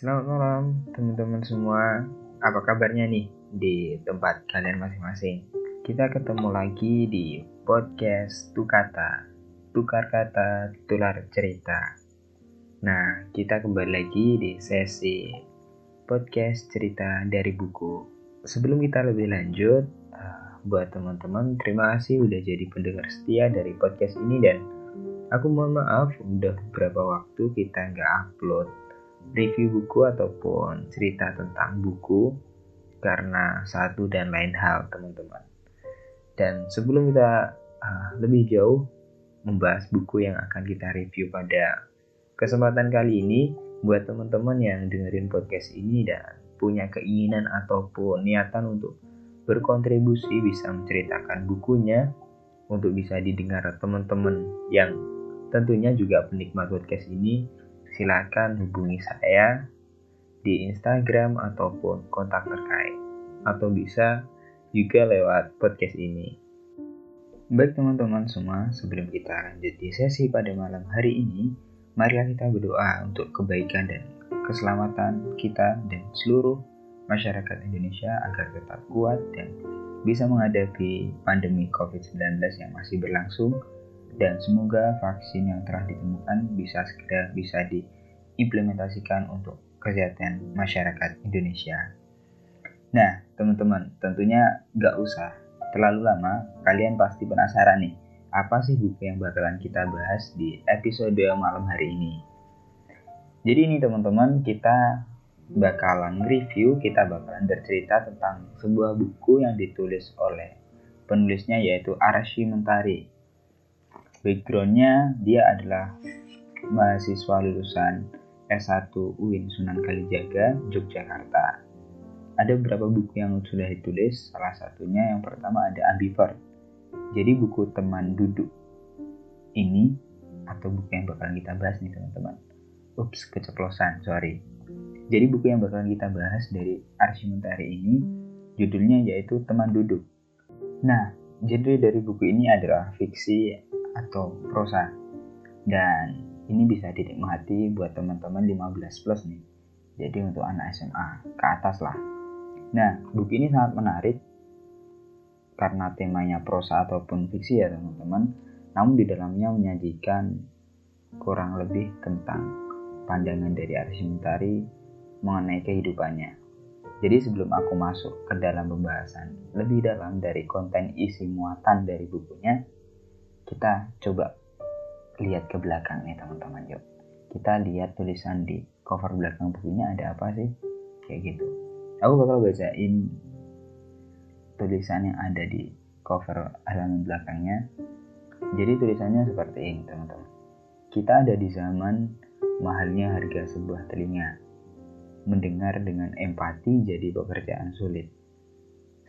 Selamat malam teman-teman semua. Apa kabarnya nih di tempat kalian masing-masing? Kita ketemu lagi di podcast Tukata. Tukar kata, tular cerita. Nah, kita kembali lagi di sesi podcast cerita dari buku. Sebelum kita lebih lanjut, uh, buat teman-teman, terima kasih udah jadi pendengar setia dari podcast ini dan aku mohon maaf udah beberapa waktu kita nggak upload review buku ataupun cerita tentang buku karena satu dan lain hal teman-teman. Dan sebelum kita uh, lebih jauh membahas buku yang akan kita review pada kesempatan kali ini, buat teman-teman yang dengerin podcast ini dan punya keinginan ataupun niatan untuk berkontribusi bisa menceritakan bukunya untuk bisa didengar teman-teman yang tentunya juga penikmat podcast ini silakan hubungi saya di Instagram ataupun kontak terkait atau bisa juga lewat podcast ini. Baik teman-teman semua, sebelum kita lanjut di sesi pada malam hari ini, marilah kita berdoa untuk kebaikan dan keselamatan kita dan seluruh masyarakat Indonesia agar tetap kuat dan bisa menghadapi pandemi COVID-19 yang masih berlangsung dan semoga vaksin yang telah ditemukan bisa segera bisa diimplementasikan untuk kesehatan masyarakat Indonesia. Nah, teman-teman, tentunya nggak usah terlalu lama, kalian pasti penasaran nih, apa sih buku yang bakalan kita bahas di episode malam hari ini. Jadi ini teman-teman, kita bakalan review, kita bakalan bercerita tentang sebuah buku yang ditulis oleh penulisnya yaitu Arashi Mentari. Backgroundnya dia adalah mahasiswa lulusan S1 UIN Sunan Kalijaga, Yogyakarta ada beberapa buku yang sudah ditulis, salah satunya yang pertama ada Ambivert. Jadi buku teman duduk ini atau buku yang bakalan kita bahas nih teman-teman. Ups, keceplosan, sorry. Jadi buku yang bakalan kita bahas dari Arsimentari ini judulnya yaitu Teman Duduk. Nah, genre dari buku ini adalah fiksi atau prosa. Dan ini bisa dinikmati buat teman-teman 15 plus nih. Jadi untuk anak SMA ke atas lah Nah, buku ini sangat menarik karena temanya prosa ataupun fiksi ya teman-teman. Namun di dalamnya menyajikan kurang lebih tentang pandangan dari Aris Mentari mengenai kehidupannya. Jadi sebelum aku masuk ke dalam pembahasan lebih dalam dari konten isi muatan dari bukunya, kita coba lihat ke belakang nih teman-teman yuk. Kita lihat tulisan di cover belakang bukunya ada apa sih? Kayak gitu. Aku bakal bacain tulisan yang ada di cover halaman belakangnya. Jadi tulisannya seperti ini teman-teman. Kita ada di zaman mahalnya harga sebuah telinga. Mendengar dengan empati jadi pekerjaan sulit.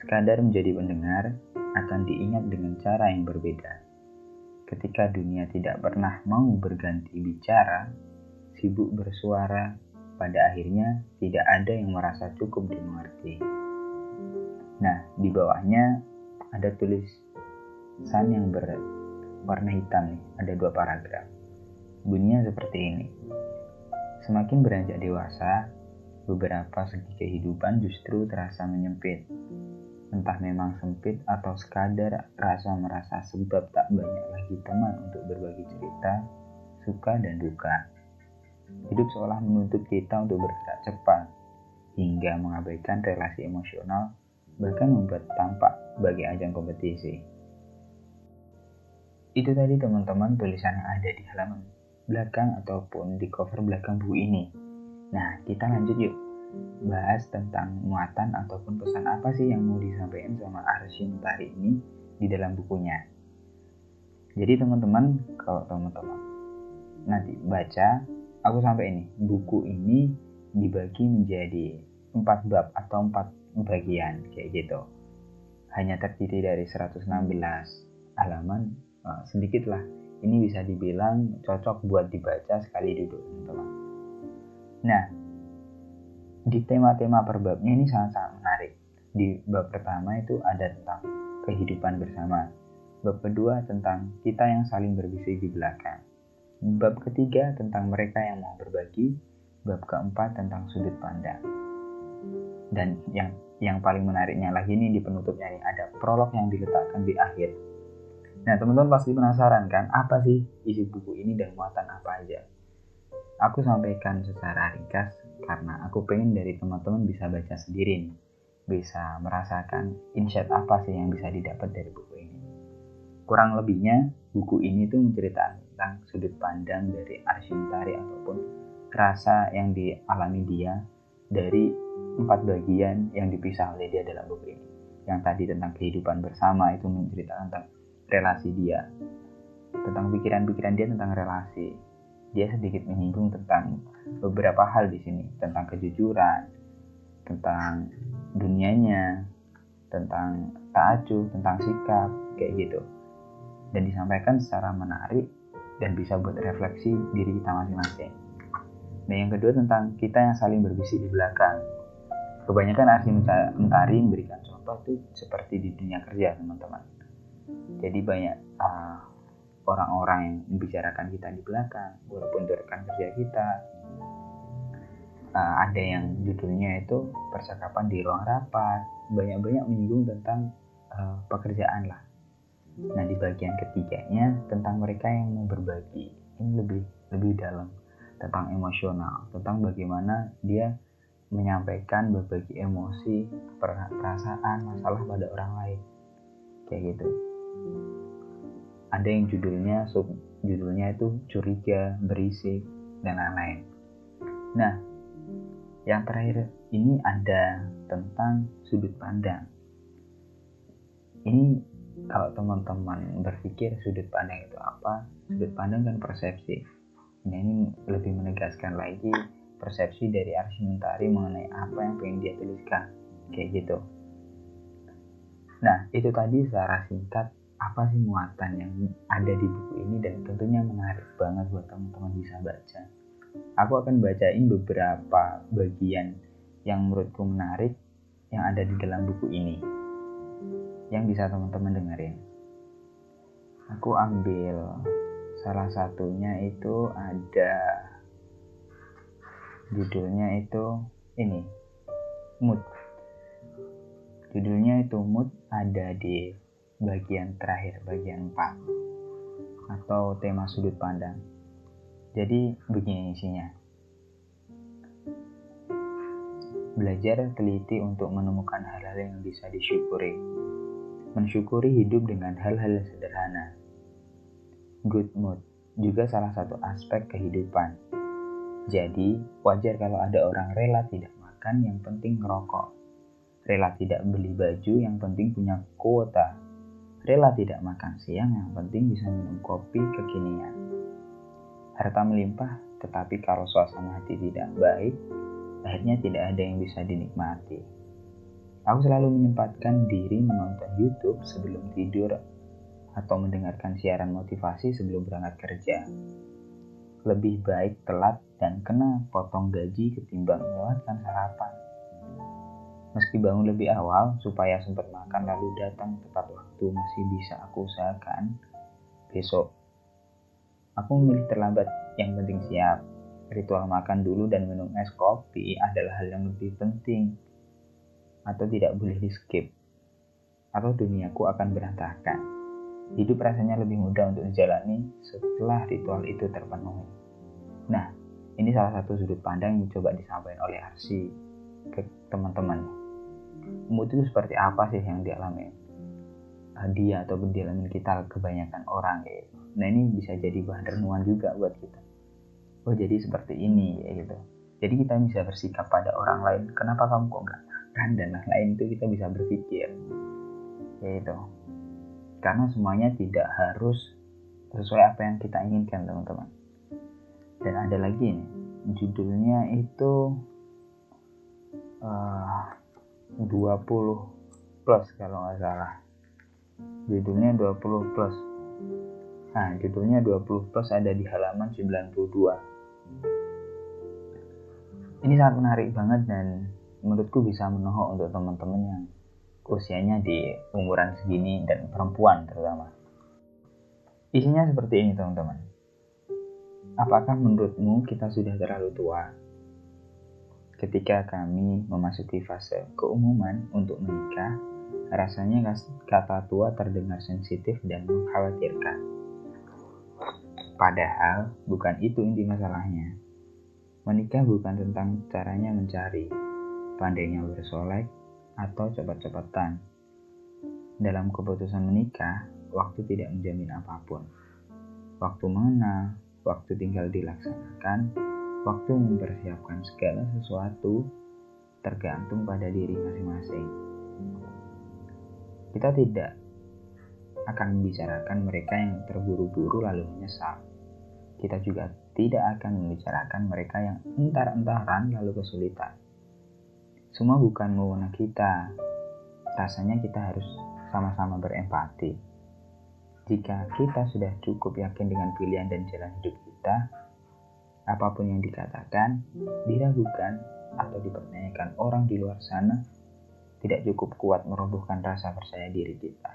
Sekadar menjadi pendengar akan diingat dengan cara yang berbeda ketika dunia tidak pernah mau berganti bicara sibuk bersuara pada akhirnya tidak ada yang merasa cukup dimengerti. Nah, di bawahnya ada tulisan yang berwarna hitam nih, ada dua paragraf. Bunyinya seperti ini. Semakin beranjak dewasa, beberapa segi kehidupan justru terasa menyempit. Entah memang sempit atau sekadar rasa merasa sebab tak banyak lagi teman untuk berbagi cerita, suka dan duka. Hidup seolah menuntut kita untuk bergerak cepat, hingga mengabaikan relasi emosional, bahkan membuat tampak bagi ajang kompetisi. Itu tadi teman-teman tulisan yang ada di halaman belakang ataupun di cover belakang buku ini. Nah, kita lanjut yuk. Bahas tentang muatan ataupun pesan apa sih yang mau disampaikan sama Arshin Tari ini di dalam bukunya. Jadi teman-teman, kalau teman-teman nanti baca aku sampai ini buku ini dibagi menjadi empat bab atau empat bagian kayak gitu. Hanya terdiri dari 116 halaman uh, sedikit lah ini bisa dibilang cocok buat dibaca sekali duduk teman-teman. Nah di tema-tema per babnya ini sangat-sangat menarik di bab pertama itu ada tentang kehidupan bersama bab kedua tentang kita yang saling berbisik di belakang Bab ketiga tentang mereka yang mau berbagi. bab keempat tentang sudut pandang. Dan yang yang paling menariknya lagi nih di penutupnya nih ada prolog yang diletakkan di akhir. Nah teman-teman pasti penasaran kan apa sih isi buku ini dan muatan apa aja? Aku sampaikan secara ringkas karena aku pengen dari teman-teman bisa baca sendiri nih, bisa merasakan insight apa sih yang bisa didapat dari buku ini. Kurang lebihnya buku ini tuh menceritakan tentang sudut pandang dari Arsyintari ataupun rasa yang dialami dia dari empat bagian yang dipisah oleh dia dalam buku ini. Yang tadi tentang kehidupan bersama itu menceritakan tentang relasi dia, tentang pikiran-pikiran dia tentang relasi. Dia sedikit menyinggung tentang beberapa hal di sini, tentang kejujuran, tentang dunianya, tentang ta'acuh, tentang sikap, kayak gitu. Dan disampaikan secara menarik dan bisa buat refleksi diri kita masing-masing. Nah yang kedua tentang kita yang saling berbisik di belakang. Kebanyakan arsi mentari memberikan contoh itu seperti di dunia kerja teman-teman. Jadi banyak uh, orang-orang yang membicarakan kita di belakang, walaupun itu rekan kerja kita. Uh, ada yang judulnya itu percakapan di ruang rapat, banyak-banyak menyinggung tentang uh, pekerjaan lah. Nah di bagian ketiganya tentang mereka yang mau berbagi, ini lebih lebih dalam tentang emosional, tentang bagaimana dia menyampaikan berbagi emosi, perasaan, masalah pada orang lain. Kayak gitu. Ada yang judulnya sub judulnya itu curiga, berisik, dan lain-lain. Nah, yang terakhir ini ada tentang sudut pandang. Ini kalau teman-teman berpikir sudut pandang itu apa? Sudut pandang kan persepsi Nah ini lebih menegaskan lagi persepsi dari Arsimentari mengenai apa yang pengen dia tuliskan. Kayak gitu. Nah itu tadi secara singkat apa sih muatan yang ada di buku ini dan tentunya menarik banget buat teman-teman bisa baca. Aku akan bacain beberapa bagian yang menurutku menarik yang ada di dalam buku ini yang bisa teman-teman dengerin. Aku ambil Salah satunya itu ada judulnya itu ini mood. Judulnya itu mood ada di bagian terakhir, bagian 4 atau tema sudut pandang. Jadi begini isinya. Belajar teliti untuk menemukan hal-hal yang bisa disyukuri. Mensyukuri hidup dengan hal-hal sederhana good mood juga salah satu aspek kehidupan. Jadi, wajar kalau ada orang rela tidak makan yang penting ngerokok. Rela tidak beli baju yang penting punya kuota. Rela tidak makan siang yang penting bisa minum kopi kekinian. Harta melimpah, tetapi kalau suasana hati tidak baik, akhirnya tidak ada yang bisa dinikmati. Aku selalu menyempatkan diri menonton YouTube sebelum tidur atau mendengarkan siaran motivasi sebelum berangkat kerja. Lebih baik telat dan kena potong gaji ketimbang melewatkan sarapan. Meski bangun lebih awal supaya sempat makan lalu datang tepat waktu masih bisa aku usahakan, besok aku memilih terlambat yang penting siap. Ritual makan dulu dan minum es kopi adalah hal yang lebih penting atau tidak boleh di skip atau duniaku akan berantakan. Hidup rasanya lebih mudah untuk dijalani setelah ritual itu terpenuhi. Nah, ini salah satu sudut pandang yang coba disampaikan oleh Arsi ke teman-teman. Mood itu seperti apa sih yang dialami dia atau dialami kita kebanyakan orang gitu. Nah ini bisa jadi bahan renungan juga buat kita. Oh jadi seperti ini ya gitu. Jadi kita bisa bersikap pada orang lain. Kenapa kamu kok nggak makan dan lain-lain itu kita bisa berpikir. Ya itu karena semuanya tidak harus sesuai apa yang kita inginkan teman-teman dan ada lagi nih judulnya itu uh, 20 plus kalau nggak salah judulnya 20 plus nah judulnya 20 plus ada di halaman 92 ini sangat menarik banget dan menurutku bisa menohok untuk teman-teman yang usianya di umuran segini dan perempuan terutama. Isinya seperti ini teman-teman. Apakah menurutmu kita sudah terlalu tua? Ketika kami memasuki fase keumuman untuk menikah, rasanya kata tua terdengar sensitif dan mengkhawatirkan. Padahal bukan itu inti masalahnya. Menikah bukan tentang caranya mencari, pandainya bersolek, atau cepat-cepatan. Dalam keputusan menikah, waktu tidak menjamin apa pun. Waktu mengenal, waktu tinggal dilaksanakan, Waktu mempersiapkan segala sesuatu tergantung pada diri masing-masing. Kita tidak akan membicarakan mereka yang terburu-buru lalu menyesal. Kita juga tidak akan membicarakan mereka yang entar-entaran lalu kesulitan. Semua bukan mewenang kita. Rasanya kita harus sama-sama berempati. Jika kita sudah cukup yakin dengan pilihan dan jalan hidup kita, apa pun yang dikatakan, diragukan, atau dipertanyakan orang di luar sana tidak cukup kuat merobohkan rasa percaya diri kita.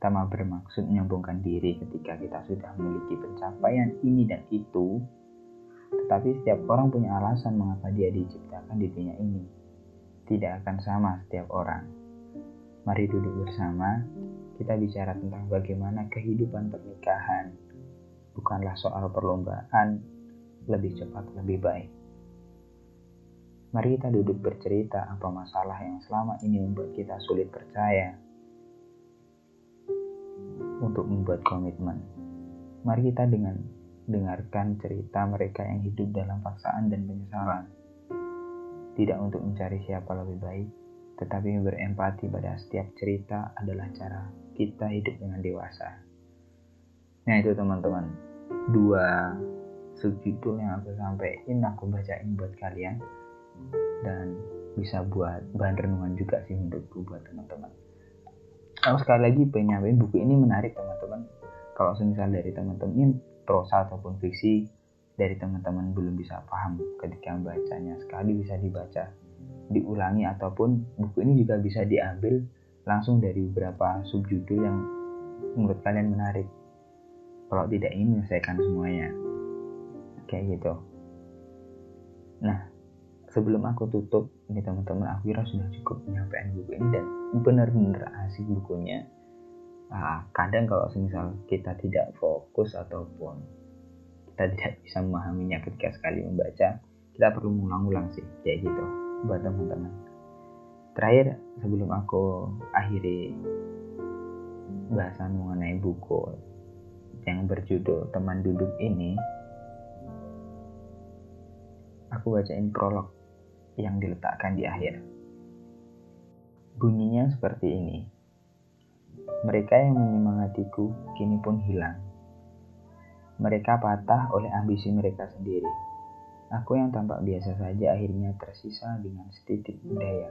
Tama bermaksud menyambungkan diri ketika kita sudah memiliki pencapaian ini dan itu, tetapi setiap orang punya alasan mengapa dia diciptakan di dunia ini. Tidak akan sama setiap orang. Mari duduk bersama, kita bicara tentang bagaimana kehidupan pernikahan bukanlah soal perlombaan lebih cepat lebih baik. Mari kita duduk bercerita apa masalah yang selama ini membuat kita sulit percaya untuk membuat komitmen. Mari kita dengan dengarkan cerita mereka yang hidup dalam paksaan dan penyesalan. Tidak untuk mencari siapa lebih baik, tetapi berempati pada setiap cerita adalah cara kita hidup dengan dewasa. Nah itu teman-teman, dua subjudul yang aku sampaikan aku bacain buat kalian. Dan bisa buat bahan renungan juga sih menurutku buat teman-teman. Aku sekali lagi pengen buku ini menarik teman-teman. Kalau semisal dari teman-teman ini prosa ataupun fiksi dari teman-teman belum bisa paham ketika membacanya sekali bisa dibaca diulangi ataupun buku ini juga bisa diambil langsung dari beberapa subjudul yang menurut kalian menarik kalau tidak ingin menyelesaikan semuanya. Kayak gitu. Nah sebelum aku tutup ini teman-teman aku kira sudah cukup menyampaikan buku ini dan benar-benar asik bukunya. Nah, kadang kalau semisal kita tidak fokus ataupun kita tidak bisa memahaminya ketika sekali membaca kita perlu mengulang-ulang sih kayak gitu buat teman-teman. Terakhir sebelum aku akhiri bahasan mengenai buku yang berjudul teman duduk ini aku bacain prolog yang diletakkan di akhir. Bunyinya seperti ini. Mereka yang menyemangatiku kini pun hilang. Mereka patah oleh ambisi mereka sendiri. Aku yang tampak biasa saja akhirnya tersisa dengan setitik daya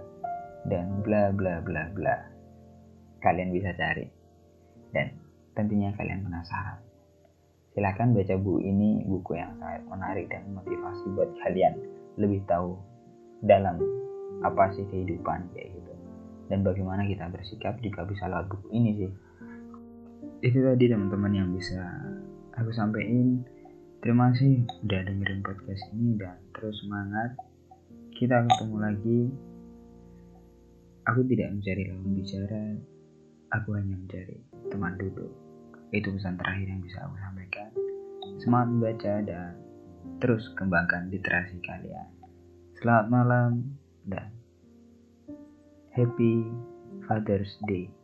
dan bla bla bla bla. Kalian bisa cari. Tentunya kalian penasaran. Silahkan baca buku ini, buku yang sangat menarik dan motivasi buat kalian lebih tahu dalam apa sih kehidupan kayak gitu. Dan bagaimana kita bersikap juga bisa lewat buku ini sih. Itu tadi teman-teman yang bisa aku sampaikan. Terima kasih udah dengerin podcast ini dan terus semangat. Kita ketemu lagi. Aku tidak mencari lawan bicara, aku hanya mencari teman duduk. Itu pesan terakhir yang bisa aku sampaikan. Semangat membaca dan terus kembangkan literasi kalian. Selamat malam dan happy Father's Day.